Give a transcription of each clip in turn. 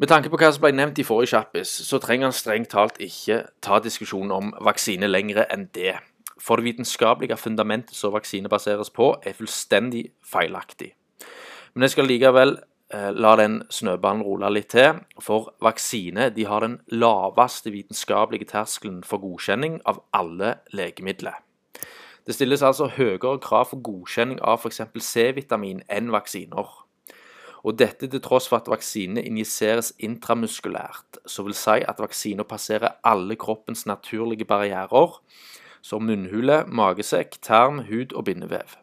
Med tanke på hva som ble nevnt i forrige kjappis, så trenger han strengt talt ikke ta diskusjonen om vaksine lenger enn det. For det vitenskapelige fundamentet som vaksine baseres på, er fullstendig feilaktig. Men jeg skal likevel eh, la den snøballen rulle litt til, for vaksine de har den laveste vitenskapelige terskelen for godkjenning av alle legemidler. Det stilles altså høyere krav for godkjenning av f.eks. C-vitamin enn vaksiner og dette til tross for at vaksinene injiseres intramuskulært, som vil si at vaksina passerer alle kroppens naturlige barrierer, som munnhule, magesekk, tarm, hud og bindevev,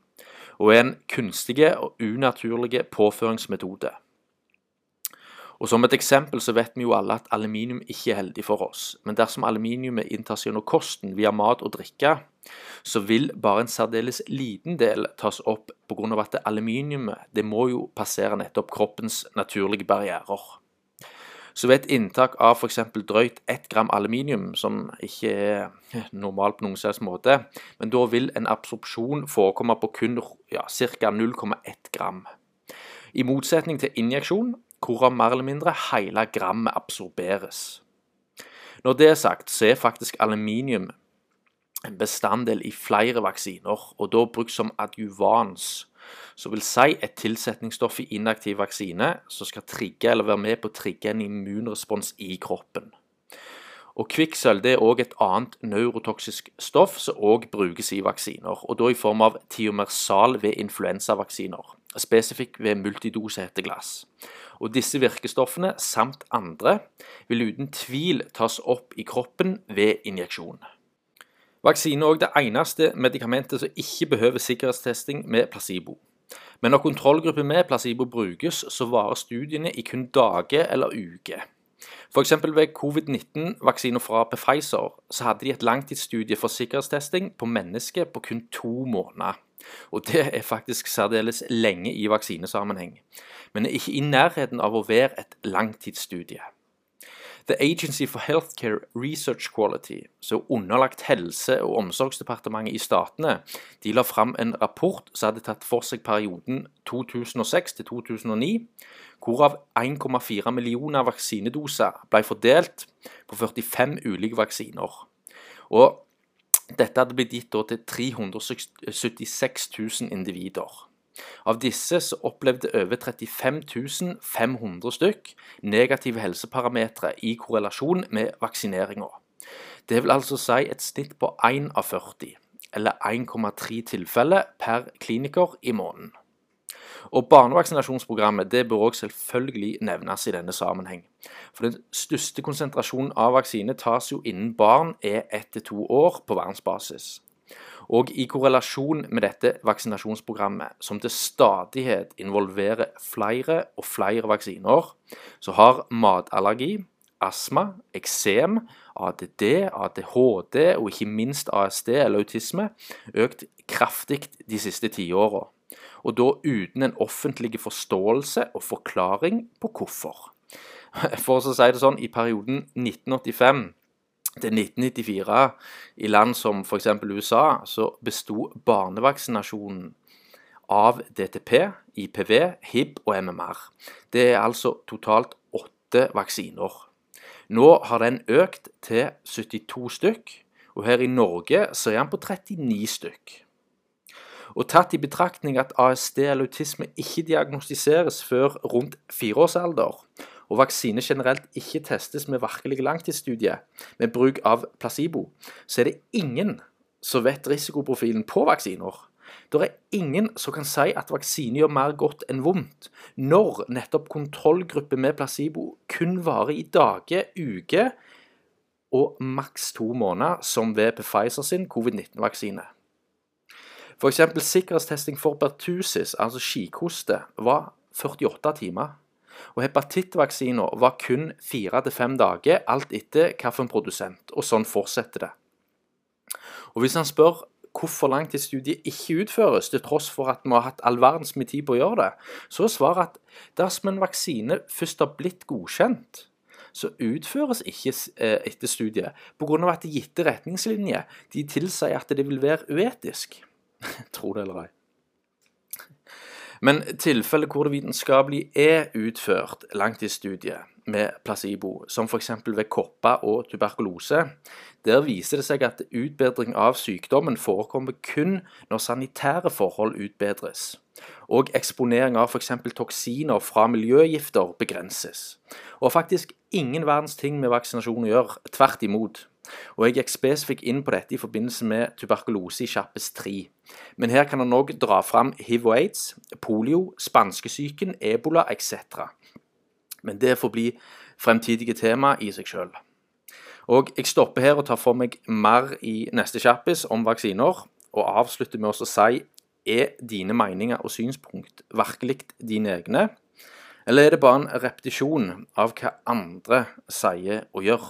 og er en kunstig og unaturlig påføringsmetode. Og Som et eksempel så vet vi jo alle at aluminium ikke er heldig for oss, men dersom aluminiumet inntas gjennom kosten via mat og drikke, så vil bare en særdeles liten del tas opp pga. at aluminiumet det må jo passere nettopp kroppens naturlige barrierer. Så ved et inntak av f.eks. drøyt 1 gram aluminium, som ikke er normalt på noen slags måte, men da vil en absorpsjon forekomme på kun ja, ca. 0,1 gram. I motsetning til injeksjon, hvorav mer eller mindre hele grammet absorberes. Når det er sagt, så er faktisk aluminium en bestanddel i flere vaksiner, og da brukt som adjuvans. Som vil si et tilsetningsstoff i inaktiv vaksine som skal trigge eller være med på å trigge en immunrespons i kroppen. Og Kvikksølv er òg et annet neurotoksisk stoff som òg brukes i vaksiner, og da i form av tiomersal ved influensavaksiner, spesifikt ved multidose hetteglass. Og disse virkestoffene, samt andre, vil uten tvil tas opp i kroppen ved injeksjon. Vaksine er òg det eneste medikamentet som ikke behøver sikkerhetstesting med placebo. Men når kontrollgruppe med placebo brukes, så varer studiene i kun dager eller uker. F.eks. ved covid-19-vaksiner fra Pfizer så hadde de et langtidsstudie for sikkerhetstesting på mennesker på kun to måneder. Og det er faktisk særdeles lenge i vaksinesammenheng, men er ikke i nærheten av å være et langtidsstudie. The Agency for Healthcare Research Quality, som er underlagt Helse- og omsorgsdepartementet i statene, de la fram en rapport som hadde tatt for seg perioden 2006 til 2009, hvorav 1,4 millioner vaksinedoser ble fordelt på 45 ulike vaksiner. Og dette hadde blitt gitt til 376 000 individer. Av disse så opplevde over 35 500 stykk negative helseparametere i korrelasjon med vaksineringa. Det vil altså si et snitt på 1 av 40, eller 1,3 tilfeller per kliniker i måneden. Og Barnevaksinasjonsprogrammet det bør også selvfølgelig nevnes i denne sammenheng. For Den største konsentrasjonen av vaksine tas jo innen barn er ett til to år på verdensbasis. Og i korrelasjon med dette vaksinasjonsprogrammet, som til stadighet involverer flere og flere vaksiner, så har matallergi, astma, eksem, ADD, ADHD og ikke minst ASD eller autisme økt kraftig de siste tiåra. Og da uten en offentlig forståelse og forklaring på hvorfor. For å si det sånn, i perioden 1985 til 1994 i land som f.eks. USA, så besto barnevaksinasjonen av DTP, IPV, HIB og MMR. Det er altså totalt åtte vaksiner. Nå har den økt til 72 stykk, og her i Norge så er den på 39 stykk. Og tatt i betraktning at ASD eller autisme ikke diagnostiseres før rundt fireårsalder, og vaksine generelt ikke testes med virkelig langtidsstudie med bruk av placebo, så er det ingen som vet risikoprofilen på vaksiner. Det er ingen som kan si at vaksine gjør mer godt enn vondt, når nettopp kontrollgruppe med placebo kun varer i dager, uker og maks to måneder, som ved Pfizer sin covid-19-vaksine. F.eks. sikkerhetstesting for pertusis, altså skikoste, var 48 timer. Og hepatittvaksiner var kun fire til fem dager, alt etter hvilken produsent. Og sånn fortsetter det. Og Hvis han spør hvorfor langtidsstudiet ikke utføres, til tross for at vi har hatt all verdens med tid på å gjøre det, så er svaret at dersom en vaksine først har blitt godkjent, så utføres ikke eh, etter studiet pga. at gitte retningslinjer de tilsier at det vil være uetisk. Tro det eller ei. Men tilfeller hvor det vitenskapelig er utført langt i studiet med placebo, som f.eks. ved kopper og tuberkulose, der viser det seg at utbedring av sykdommen forekommer kun når sanitære forhold utbedres, og eksponering av f.eks. toksiner fra miljøgifter begrenses. Og faktisk ingen verdens ting med vaksinasjon å gjøre, tvert imot. Og jeg gikk spesifikt inn på dette i forbindelse med tuberkulose i Kjappes 3. Men her kan han òg dra fram hiv og aids, polio, spanskesyken, ebola etc. Men det får bli fremtidige tema i seg sjøl. Og jeg stopper her og tar for meg mer i neste kjappis om vaksiner, og avslutter med å si er dine meninger og synspunkt virkelig dine egne, eller er det bare en repetisjon av hva andre sier og gjør?